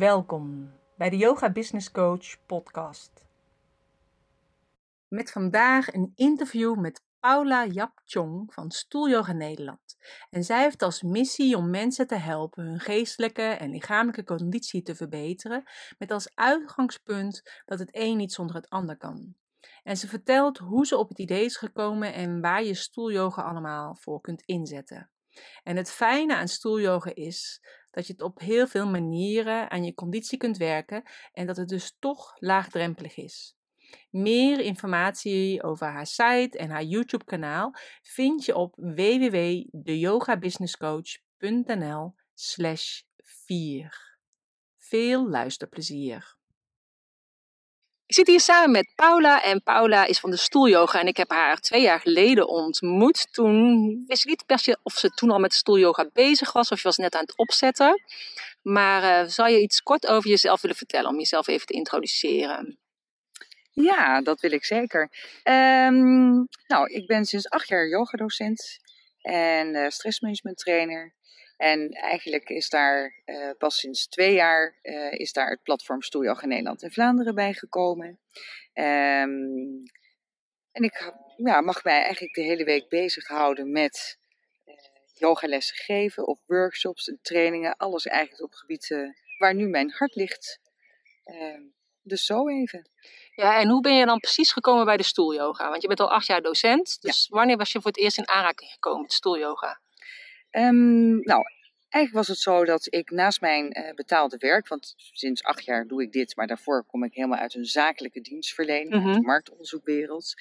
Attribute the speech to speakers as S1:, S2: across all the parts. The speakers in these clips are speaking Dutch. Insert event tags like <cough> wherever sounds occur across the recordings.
S1: Welkom bij de Yoga Business Coach podcast. Met vandaag een interview met Paula Jap Chong van Stoelyoga Nederland. En zij heeft als missie om mensen te helpen hun geestelijke en lichamelijke conditie te verbeteren, met als uitgangspunt dat het een niet zonder het ander kan. En ze vertelt hoe ze op het idee is gekomen en waar je stoelyoga allemaal voor kunt inzetten. En het fijne aan stoelyoga is dat je het op heel veel manieren aan je conditie kunt werken en dat het dus toch laagdrempelig is. Meer informatie over haar site en haar YouTube kanaal vind je op www.deyogabusinesscoach.nl slash 4. Veel luisterplezier! Ik zit hier samen met Paula en Paula is van de stoelyoga en ik heb haar twee jaar geleden ontmoet. Toen wist ik niet per se of ze toen al met stoelyoga bezig was of je was net aan het opzetten. Maar uh, zou je iets kort over jezelf willen vertellen om jezelf even te introduceren?
S2: Ja, dat wil ik zeker. Um, nou, ik ben sinds acht jaar yogadocent en uh, stressmanagement trainer. En eigenlijk is daar uh, pas sinds twee jaar uh, is daar het platform Stoelyoga Nederland en Vlaanderen bijgekomen. Um, en ik ja, mag mij eigenlijk de hele week bezighouden met uh, yogalessen geven, of workshops en trainingen. Alles eigenlijk op gebieden waar nu mijn hart ligt. Ehm, dus zo even.
S1: Ja, en hoe ben je dan precies gekomen bij de stoelyoga? Want je bent al acht jaar docent. Dus ja. wanneer was je voor het eerst in aanraking gekomen met stoelyoga?
S2: Um, nou, eigenlijk was het zo dat ik naast mijn uh, betaalde werk, want sinds acht jaar doe ik dit, maar daarvoor kom ik helemaal uit een zakelijke dienstverlening, mm -hmm. uit de marktonderzoekwereld.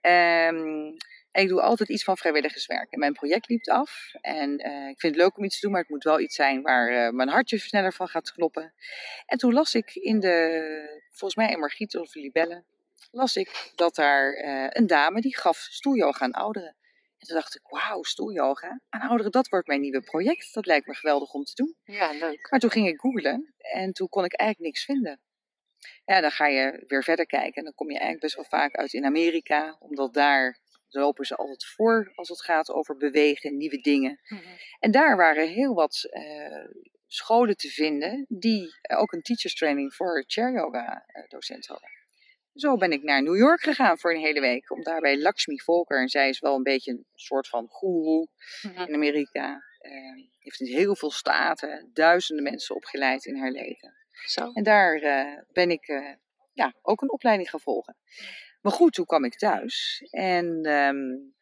S2: Um, en ik doe altijd iets van vrijwilligerswerk. En mijn project liep af. En uh, ik vind het leuk om iets te doen, maar het moet wel iets zijn waar uh, mijn hartje sneller van gaat kloppen. En toen las ik in de, volgens mij in Margriet of Libelle, las ik dat daar uh, een dame die gaf stoelyoga aan ouderen. En toen dacht ik, wauw, stoelyoga aan ouderen, dat wordt mijn nieuwe project. Dat lijkt me geweldig om te doen.
S1: Ja, leuk.
S2: Maar toen ging ik googlen en toen kon ik eigenlijk niks vinden. Ja, dan ga je weer verder kijken en dan kom je eigenlijk best wel vaak uit in Amerika, omdat daar lopen ze altijd voor als het gaat over bewegen, nieuwe dingen. Mm -hmm. En daar waren heel wat uh, scholen te vinden die ook een teachers training voor chair yoga docent hadden. Zo ben ik naar New York gegaan voor een hele week. Om daar bij Lakshmi Volker. En zij is wel een beetje een soort van goeroe in Amerika. Uh, heeft in heel veel staten duizenden mensen opgeleid in haar leven.
S1: Zo.
S2: En daar uh, ben ik uh, ja, ook een opleiding gaan volgen. Maar goed, toen kwam ik thuis. En, um,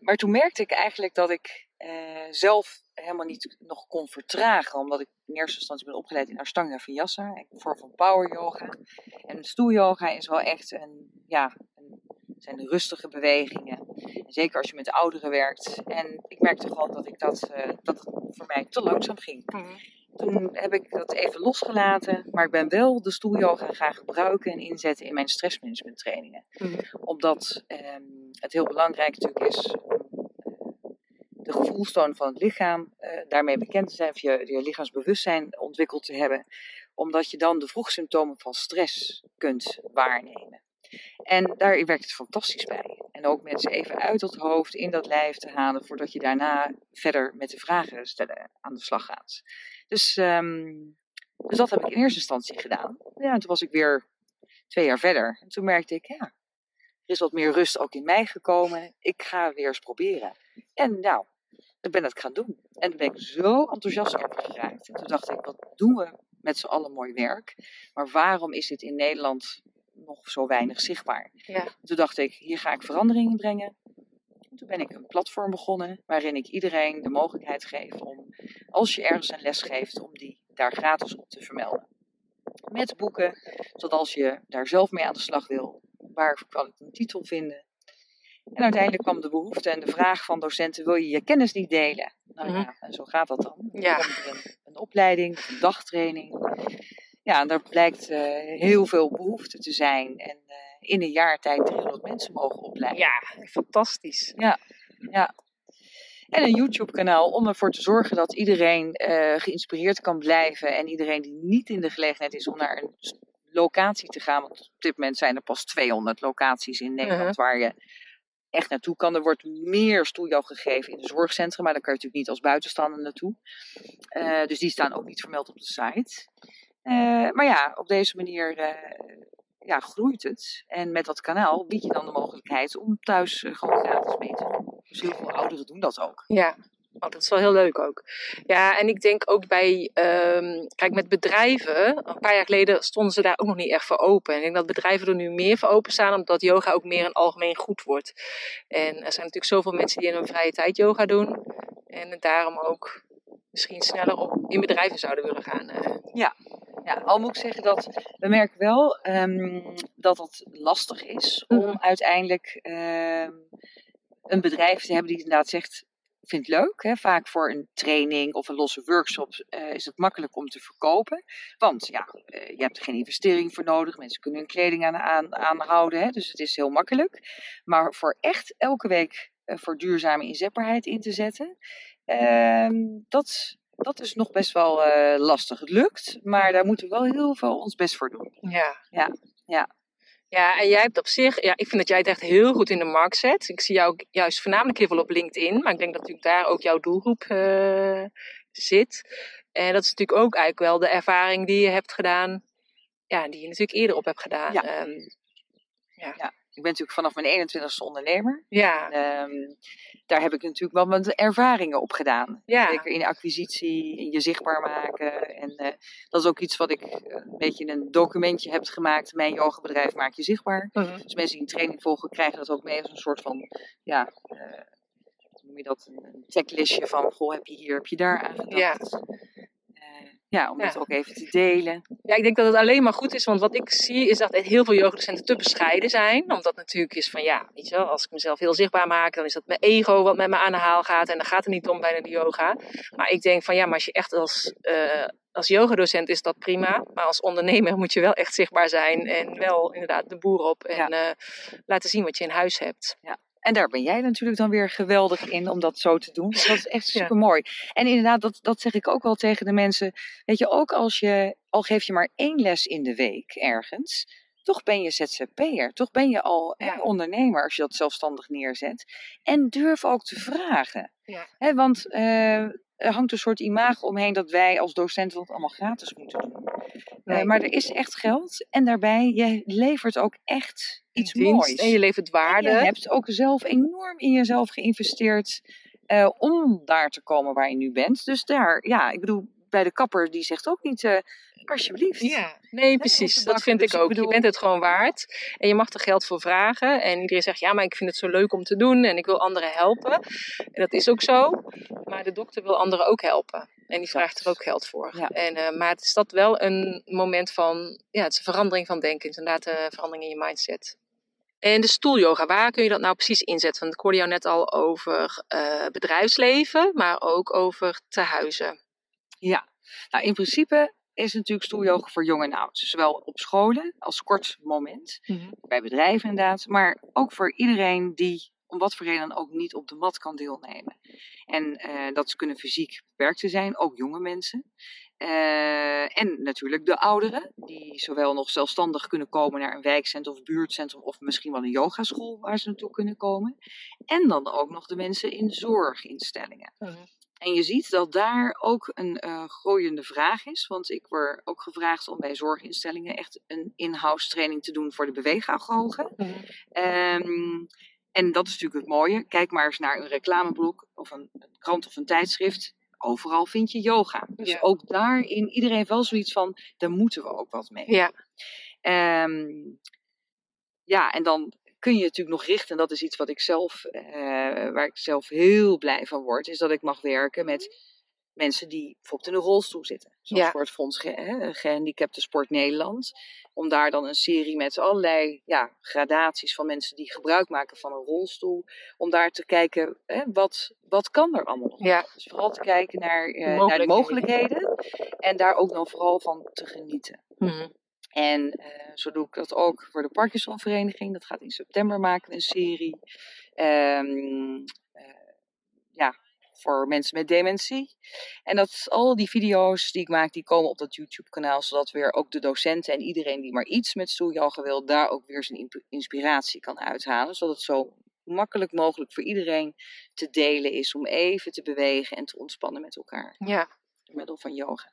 S2: maar toen merkte ik eigenlijk dat ik uh, zelf helemaal niet nog kon vertragen. Omdat ik in eerste instantie ben opgeleid in Ashtanga Vinyasa. Een vorm van power yoga. En stoelyoga is wel echt een, ja, een, zijn rustige bewegingen. En zeker als je met ouderen werkt. En ik merkte gewoon dat, ik dat, uh, dat het voor mij te langzaam ging. Mm -hmm. Toen heb ik dat even losgelaten, maar ik ben wel de stoelyoga gaan gebruiken en inzetten in mijn stressmanagement trainingen. Mm. Omdat um, het heel belangrijk natuurlijk is de gevoelstoon van het lichaam uh, daarmee bekend te zijn, of je, lichaamsbewustzijn ontwikkeld te hebben. Omdat je dan de vroegsymptomen van stress kunt waarnemen. En daar werkt het fantastisch bij. En ook mensen even uit het hoofd in dat lijf te halen voordat je daarna verder met de vragen stellen aan de slag gaat. Dus, um, dus dat heb ik in eerste instantie gedaan. Ja, en toen was ik weer twee jaar verder. En toen merkte ik, ja, er is wat meer rust ook in mij gekomen. Ik ga weer eens proberen. En nou, ik ben dat gaan doen. En toen ben ik zo enthousiast over geraakt. En toen dacht ik, wat doen we met z'n allen mooi werk? Maar waarom is dit in Nederland nog zo weinig zichtbaar?
S1: Ja.
S2: Toen dacht ik, hier ga ik veranderingen brengen. En toen ben ik een platform begonnen waarin ik iedereen de mogelijkheid geef om, als je ergens een les geeft, om die daar gratis op te vermelden. Met boeken, zodat als je daar zelf mee aan de slag wil, waar kan ik een titel vinden? En uiteindelijk kwam de behoefte en de vraag van docenten: wil je je kennis niet delen? Nou ja, mm -hmm. en zo gaat dat dan.
S1: Ja.
S2: Dan een, een, opleiding, een dagtraining. Ja, en daar blijkt uh, heel veel behoefte te zijn. En uh, in een jaar tijd 300 mensen mogen opleiden.
S1: Ja, fantastisch.
S2: Ja, ja. En een YouTube-kanaal om ervoor te zorgen dat iedereen uh, geïnspireerd kan blijven. En iedereen die niet in de gelegenheid is om naar een locatie te gaan. Want op dit moment zijn er pas 200 locaties in Nederland uh -huh. waar je echt naartoe kan. Er wordt meer stoelyoga gegeven in de zorgcentra, maar daar kan je natuurlijk niet als buitenstaander naartoe. Eh, dus die staan ook niet vermeld op de site. Eh, maar ja, op deze manier eh, ja, groeit het. En met dat kanaal bied je dan de mogelijkheid om thuis gewoon gratis mee te doen. Dus heel veel ouderen doen dat ook.
S1: Ja, oh, dat is wel heel leuk ook. Ja, en ik denk ook bij, ehm, kijk, met bedrijven, een paar jaar geleden stonden ze daar ook nog niet echt voor open. En ik denk dat bedrijven er nu meer voor openstaan, omdat yoga ook meer een algemeen goed wordt. En er zijn natuurlijk zoveel mensen die in hun vrije tijd yoga doen. En daarom ook misschien sneller op, in bedrijven zouden willen gaan. eh.
S2: Ja, al moet ik zeggen dat we merken wel ehm, dat het lastig is om
S1: Mhm.
S2: uiteindelijk ehm, een bedrijf te hebben die inderdaad zegt, vindt het leuk. Hè? Vaak voor een training of een losse workshop eh, is het makkelijk om te verkopen. Want ja, eh, je hebt er geen investering voor nodig. Mensen kunnen hun kleding aan, aan, aanhouden. Hè? Dus het is heel makkelijk. Maar voor echt elke week eh, voor duurzame inzetbaarheid in te zetten, ehm, dat, dat is nog best wel lastig. Het lukt, maar daar moeten we wel heel veel ons best voor doen.
S1: Ja.
S2: Ja, ja.
S1: Ja, en jij hebt op zich, ja, ik vind dat jij het echt heel goed in de markt zet. Ik zie jou ook juist voornamelijk heel veel op LinkedIn, maar ik denk dat natuurlijk daar ook jouw doelgroep eh, zit. En dat is natuurlijk ook eigenlijk wel de ervaring die je hebt gedaan, ja, die je natuurlijk eerder op hebt gedaan.
S2: Ja.
S1: Ehm,
S2: Ik ben natuurlijk vanaf mijn 21ste ondernemer.
S1: ja,
S2: Ehm, daar heb ik natuurlijk wel mijn ervaringen op gedaan.
S1: ja,
S2: Zeker in acquisitie, in je zichtbaar maken. En eh, dat is ook iets wat ik eh, een beetje in een documentje heb gemaakt. Mijn yogabedrijf maak je zichtbaar.
S1: Mhm.
S2: Dus mensen die een training volgen, krijgen dat ook mee als een soort van, ja, eh, hoe noem je dat? Een een checklistje van, goh, heb je hier, heb je daar aan gedacht?
S1: Ja.
S2: Ja, om
S1: Ja.
S2: dat ook even te delen.
S1: Ja, ik denk dat het alleen maar goed is, want wat ik zie is dat heel veel yogadocenten te bescheiden zijn. Omdat natuurlijk is van ja, weet je wel, als ik mezelf heel zichtbaar maak, dan is dat mijn ego wat met me aan de haal gaat. En dan gaat het niet om bijna de yoga. Maar ik denk van ja, maar als je echt als, eh als yogadocent is dat prima. Maar als ondernemer moet je wel echt zichtbaar zijn en wel inderdaad de boer op. En
S2: Ja.
S1: eh, laten zien wat je in huis hebt.
S2: En daar ben jij natuurlijk dan weer geweldig in om dat zo te doen. Dus dat is echt super mooi. En inderdaad, dat, dat zeg ik ook wel tegen de mensen. Weet je, ook als je, al geef je maar één les in de week ergens, toch ben je ZZP'er. Toch ben je al hè, ondernemer als je dat zelfstandig neerzet. En durf ook te vragen.
S1: Ja.
S2: Hè, want eh, er hangt een soort imago omheen dat wij als docenten dat allemaal gratis moeten doen. Eh,
S1: Nee.
S2: maar er is echt geld. En daarbij, je levert ook echt iets
S1: Dienst
S2: moois.
S1: En je levert waarde.
S2: En je hebt ook zelf enorm in jezelf geïnvesteerd eh, om daar te komen waar je nu bent. Dus daar, ja, ik bedoel, bij de kapper die zegt ook niet, eh, alsjeblieft.
S1: Ja, nee, precies. Dat vind
S2: Dus
S1: ik
S2: ik
S1: ook.
S2: bedoel-
S1: Je bent het gewoon waard. En je mag er geld voor vragen. En iedereen zegt, ja, maar ik vind het zo leuk om te doen. En ik wil anderen helpen. En dat is ook zo. Maar de dokter wil anderen ook helpen. En die vraagt er ook geld voor.
S2: Ja.
S1: En, eh, maar het is dat wel een moment van, ja, het is een verandering van denken. Het is inderdaad een verandering in je mindset. En de stoelyoga, waar kun je dat nou precies inzetten? Want ik hoorde jou net al over eh, bedrijfsleven, maar ook over tehuizen.
S2: Ja, nou in principe is natuurlijk stoelyoga voor jong en oud. Zowel op scholen als kort moment. Bij bedrijven inderdaad. Maar ook voor iedereen die om wat voor reden dan ook niet op de mat kan deelnemen. En eh, dat kunnen fysiek beperkte zijn, ook jonge mensen. Eh, en natuurlijk de ouderen, die zowel nog zelfstandig kunnen komen naar een wijkcentrum of buurtcentrum of misschien wel een yogaschool waar ze naartoe kunnen komen. En dan ook nog de mensen in zorginstellingen. En je ziet dat daar ook een eh, groeiende vraag is. Want ik word ook gevraagd om bij zorginstellingen echt een in-house training te doen voor de beweegagogen. Ehm, en dat is natuurlijk het mooie. Kijk maar eens naar een reclameblok of een, een krant of een tijdschrift. Overal vind je yoga. Dus
S1: Ja.
S2: ook daarin iedereen heeft wel zoiets van, daar moeten we ook wat mee.
S1: Ja,
S2: Ehm, ja, en dan kun je natuurlijk nog richten, en dat is iets wat ik zelf, eh, waar ik zelf heel blij van word, is dat ik mag werken met mensen die bijvoorbeeld in een rolstoel zitten. Zoals
S1: Ja.
S2: voor het Fonds Ge hè, Gehandicapten Sport Nederland. Om daar dan een serie met allerlei ja, gradaties van mensen die gebruik maken van een rolstoel. Om daar te kijken, hè, wat, wat kan er allemaal nog?
S1: ja.
S2: Dus vooral te kijken naar, eh, naar de
S1: Mogelijkheden.
S2: En daar ook dan vooral van te genieten.
S1: Mhm.
S2: En eh, zo doe ik dat ook voor de Parkinsonvereniging. Dat gaat in september maken we een serie. Ehm, eh, ja, voor mensen met dementie. En dat al die video's die ik maak, die komen op dat YouTube kanaal. Zodat weer ook de docenten en iedereen die maar iets met stoelyoga wil, daar ook weer zijn inspiratie kan uithalen. Zodat het zo makkelijk mogelijk voor iedereen te delen is om even te bewegen en te ontspannen met elkaar.
S1: Ja.
S2: Door middel van yoga.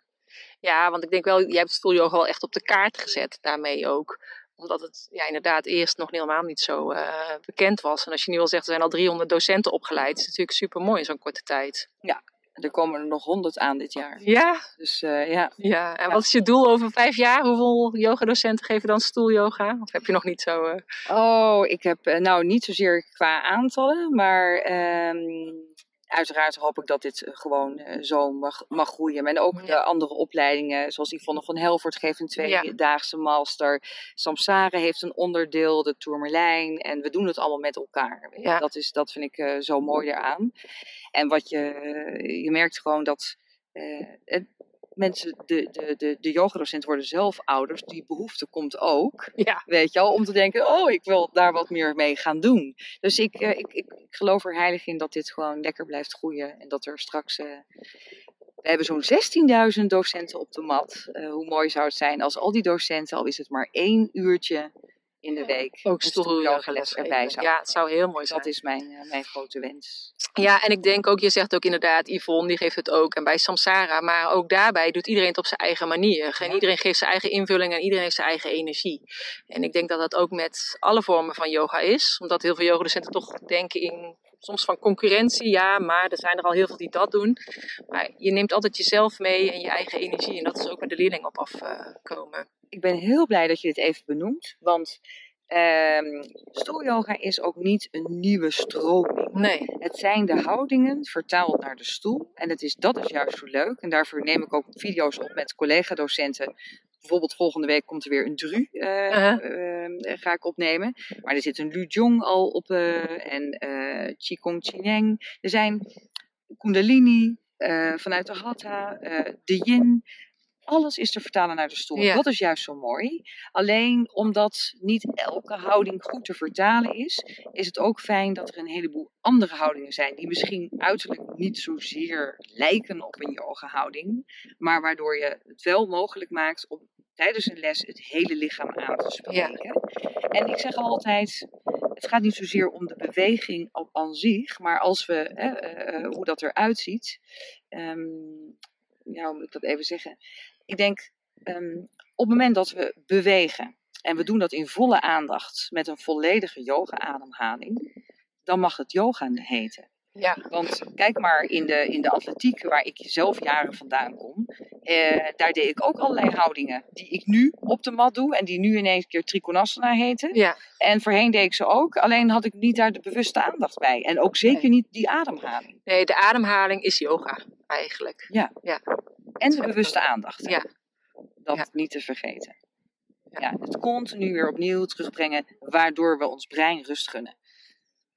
S1: Ja, want ik denk wel, jij hebt stoelyoga wel echt op de kaart gezet daarmee ook. Omdat het ja, inderdaad eerst nog helemaal niet zo uh, bekend was. En als je nu al zegt, er zijn al 300 docenten opgeleid. is natuurlijk super mooi in zo'n korte tijd.
S2: Ja, er komen er nog 100 aan dit jaar.
S1: Ja?
S2: Dus uh, ja.
S1: Ja, en ja. wat is je doel over vijf jaar? Hoeveel yogadocenten geven dan stoelyoga? Of heb je nog niet zo... Uh...
S2: Oh, ik heb nou niet zozeer qua aantallen, maar... Um, uiteraard hoop ik dat dit gewoon uh, zo mag, mag groeien. En ook ja. de andere opleidingen, zoals Yvonne van Helvoort geeft een tweedaagse ja. master. Samsara heeft een onderdeel, de Tourmerlijn. En we doen het allemaal met elkaar. Ja. Dat, is, dat vind ik uh, zo mooi eraan. En wat je, je merkt gewoon dat... Uh, het, mensen, de, de, de, de yogadocenten worden zelf ouders. Die behoefte komt ook.
S1: Ja.
S2: Weet je al, om te denken, oh, ik wil daar wat meer mee gaan doen. Dus ik, uh, ik, ik, ik, geloof er heilig in dat dit gewoon lekker blijft groeien. En dat er straks... Uh, we hebben zo'n 16.000 docenten op de mat. Uh, hoe mooi zou het zijn als al die docenten, al is het maar één uurtje in de week,
S1: ook
S2: stoelyoga-les erbij zou
S1: Ja, het zou heel mooi zijn.
S2: Dat is mijn, uh, mijn grote wens.
S1: Ja, en ik denk ook, je zegt ook inderdaad, Yvonne die geeft het ook. En bij Samsara, maar ook daarbij doet iedereen het op zijn eigen manier. En ja. iedereen geeft zijn eigen invulling en iedereen heeft zijn eigen energie. En ik denk dat dat ook met alle vormen van yoga is. Omdat heel veel yogadocenten toch denken in soms van concurrentie, ja, maar er zijn er al heel veel die dat doen. Maar je neemt altijd jezelf mee en je eigen energie. En dat is ook met de leerling op afkomen.
S2: Ik ben heel blij dat je dit even benoemt. Want um, stoelyoga is ook niet een nieuwe stroming.
S1: Nee.
S2: Het zijn de houdingen vertaald naar de stoel. En het is, dat is juist zo leuk. En daarvoor neem ik ook video's op met collega-docenten. Bijvoorbeeld volgende week komt er weer een dru, uh, uh-huh. uh, ga ik opnemen. Maar er zit een Lujong al op en Qigong Qineng. Er zijn Kundalini vanuit de Hatha, de Yin alles is te vertalen naar de stoel. Ja. Dat is juist zo mooi. Alleen omdat niet elke houding goed te vertalen is, is het ook fijn dat er een heleboel andere houdingen zijn. Die misschien uiterlijk niet zozeer lijken op een yoga houding. Maar waardoor je het wel mogelijk maakt om tijdens een les het hele lichaam aan te spreken. Ja. En ik zeg altijd, het gaat niet zozeer om de beweging aan zich, maar als we, hè, uh, hoe dat eruit ziet. Um, ja, hoe moet ik dat even zeggen? Ik denk, um, op het moment dat we bewegen en we doen dat in volle aandacht met een volledige yoga-ademhaling, dan mag het yoga heten.
S1: Ja.
S2: Want kijk maar in de, in de atletiek, waar ik zelf jaren vandaan kom, eh, daar deed ik ook allerlei houdingen die ik nu op de mat doe en die nu ineens een keer Trikonasana heten.
S1: Ja.
S2: En voorheen deed ik ze ook, alleen had ik niet daar de bewuste aandacht bij. En ook zeker niet die ademhaling.
S1: Nee, de ademhaling is yoga eigenlijk.
S2: Ja.
S1: ja.
S2: En de bewuste aandacht.
S1: Ja.
S2: Dat ja. niet te vergeten. Ja. ja, het continu weer opnieuw terugbrengen, waardoor we ons brein rust gunnen.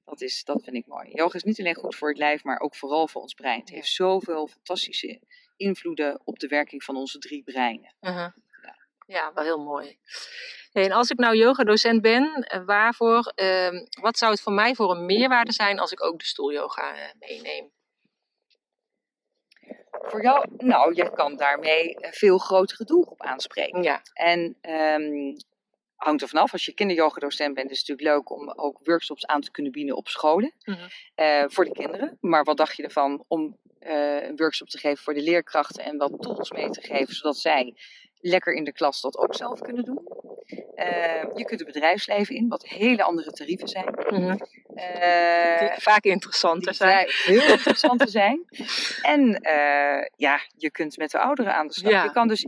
S2: Dat, is, dat vind ik mooi. Yoga is niet alleen goed voor het lijf, maar ook vooral voor ons brein. Het heeft zoveel fantastische invloeden op de werking van onze drie breinen.
S1: Uh -huh. ja. ja. wel heel mooi. En als ik nou yogadocent ben, waarvoor, uh, wat zou het voor mij voor een meerwaarde zijn als ik ook de stoelyoga uh, meeneem?
S2: Voor jou, nou, je kan daarmee een veel grotere doelgroep aanspreken.
S1: Ja.
S2: En um, hangt er vanaf. Als je kinderyogadocent bent, is het natuurlijk leuk om ook workshops aan te kunnen bieden op scholen. Mm -hmm. uh, voor de kinderen. Maar wat dacht je ervan om uh, een workshop te geven voor de leerkrachten en wat tools mee te geven, zodat zij lekker in de klas dat ook zelf kunnen doen? Uh, je kunt het bedrijfsleven in, wat hele andere tarieven zijn.
S1: Mm -hmm. die vaak interessanter zijn.
S2: Heel <laughs> interessanter zijn. En ja, je kunt met de ouderen aan de slag.
S1: Ja.
S2: Je kan dus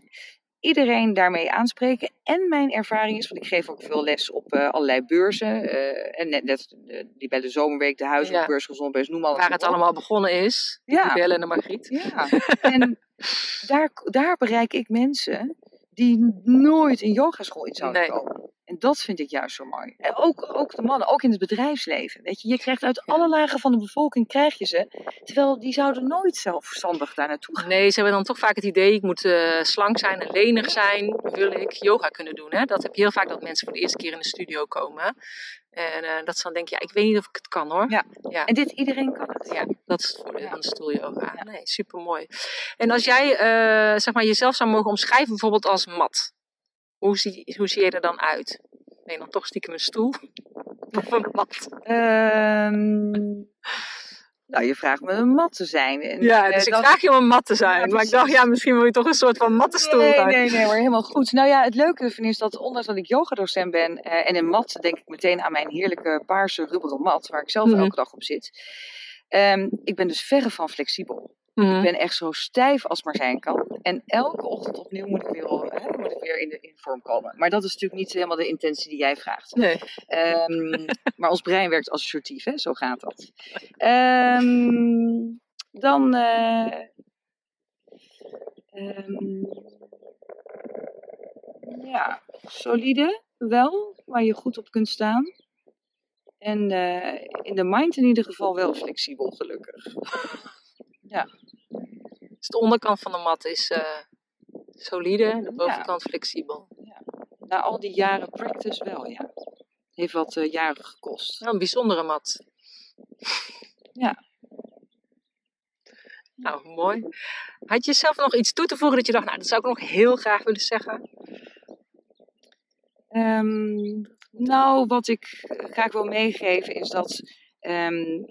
S2: iedereen daarmee aanspreken. En mijn ervaring is, want ik geef ook veel les op uh, allerlei beurzen. Uh, en net, net uh, die bij de zomerweek, de huishoudbeurs, ja. gezondbeurs, noem maar
S1: Waar het op. allemaal begonnen is.
S2: Ja.
S1: Bellen en de Margriet.
S2: Ja. en daar, daar bereik ik mensen die nooit een yogaschool in zouden
S1: nee.
S2: komen. En dat vind ik juist zo mooi. En ook, ook de mannen, ook in het bedrijfsleven. Weet je, je krijgt uit alle lagen van de bevolking krijg je ze. Terwijl die zouden nooit zelfstandig daar naartoe gaan.
S1: Nee, ze hebben dan toch vaak het idee, ik moet uh, slank zijn en lenig zijn. Wil ik yoga kunnen doen. Hè? Dat heb je heel vaak dat mensen voor de eerste keer in de studio komen. En uh, dat ze dan denken, ja, ik weet niet of ik het kan hoor.
S2: Ja. ja. En dit, iedereen kan het.
S1: Ja, dat is het voordeel ja. van de stoelyoga. Ja. Nee, super mooi. En als jij uh, zeg maar, jezelf zou mogen omschrijven, bijvoorbeeld als mat. Hoe zie, hoe zie je er dan uit? Je dan toch stiekem een stoel? <laughs> Of een mat.
S2: Ehm, nou, je vraagt me een mat te zijn. En,
S1: Ja,
S2: eh,
S1: dus ik
S2: dat-
S1: vraag je om een mat te zijn.
S2: Ja,
S1: maar ik dacht, ja, misschien wil je toch een soort van mattenstoel.
S2: Nee,
S1: zijn.
S2: nee, nee, maar helemaal goed. Nou ja, het leuke ervan is dat ondanks dat ik yogadocent ben eh, en een mat, denk ik meteen aan mijn heerlijke paarse rubberen mat, waar ik zelf
S1: Mhm.
S2: elke dag op zit. Ehm, ik ben dus verre van flexibel.
S1: Mhm.
S2: Ik ben echt zo stijf als maar zijn kan. En elke ochtend opnieuw moet ik weer, hè, moet ik weer in, de, in vorm komen. Maar dat is natuurlijk niet helemaal de intentie die jij vraagt.
S1: Nee.
S2: Ehm, <laughs> maar ons brein werkt associatief, hè? zo gaat dat. Ehm, dan. eh, ehm, ja, solide wel, waar je goed op kunt staan. En eh, in de mind in ieder geval wel flexibel, gelukkig. <laughs>
S1: Dus de onderkant van de mat is eh, solide, de bovenkant flexibel.
S2: Na al die jaren practice wel, ja. Heeft wat eh, jaren gekost.
S1: Nou, een bijzondere mat.
S2: Ja.
S1: Nou, mooi. Had je zelf nog iets toe te voegen dat je dacht, nou, dat zou ik nog heel graag willen zeggen?
S2: Ehm, nou, wat ik graag wil meegeven is dat ehm,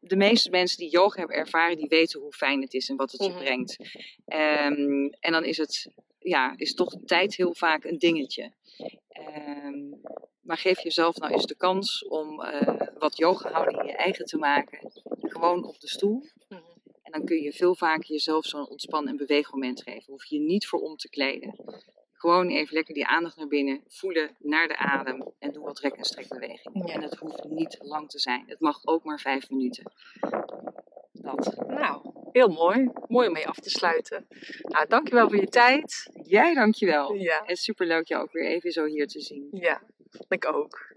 S2: de meeste mensen die yoga hebben ervaren, die weten hoe fijn het is en wat het je
S1: Mhm.
S2: brengt. Ehm, en dan is het, ja, is toch tijd heel vaak een dingetje. Ehm, maar geef jezelf nou eens de kans om eh, wat yoga-houding je eigen te maken. Gewoon op de stoel.
S1: Mhm.
S2: En dan kun je veel vaker jezelf zo'n ontspan- en beweegmoment geven. Hoef je niet voor om te kleden. Gewoon even lekker die aandacht naar binnen, voelen naar de adem en doe wat rek- en strekbewegingen.
S1: Ja.
S2: En het hoeft niet lang te zijn. Het mag ook maar vijf minuten. Dat.
S1: Nou, heel mooi. Mooi om mee af te sluiten. Nou, dankjewel voor je tijd.
S2: Jij dankjewel.
S1: Ja,
S2: En superleuk jou ook weer even zo hier te zien.
S1: ja, ik ook.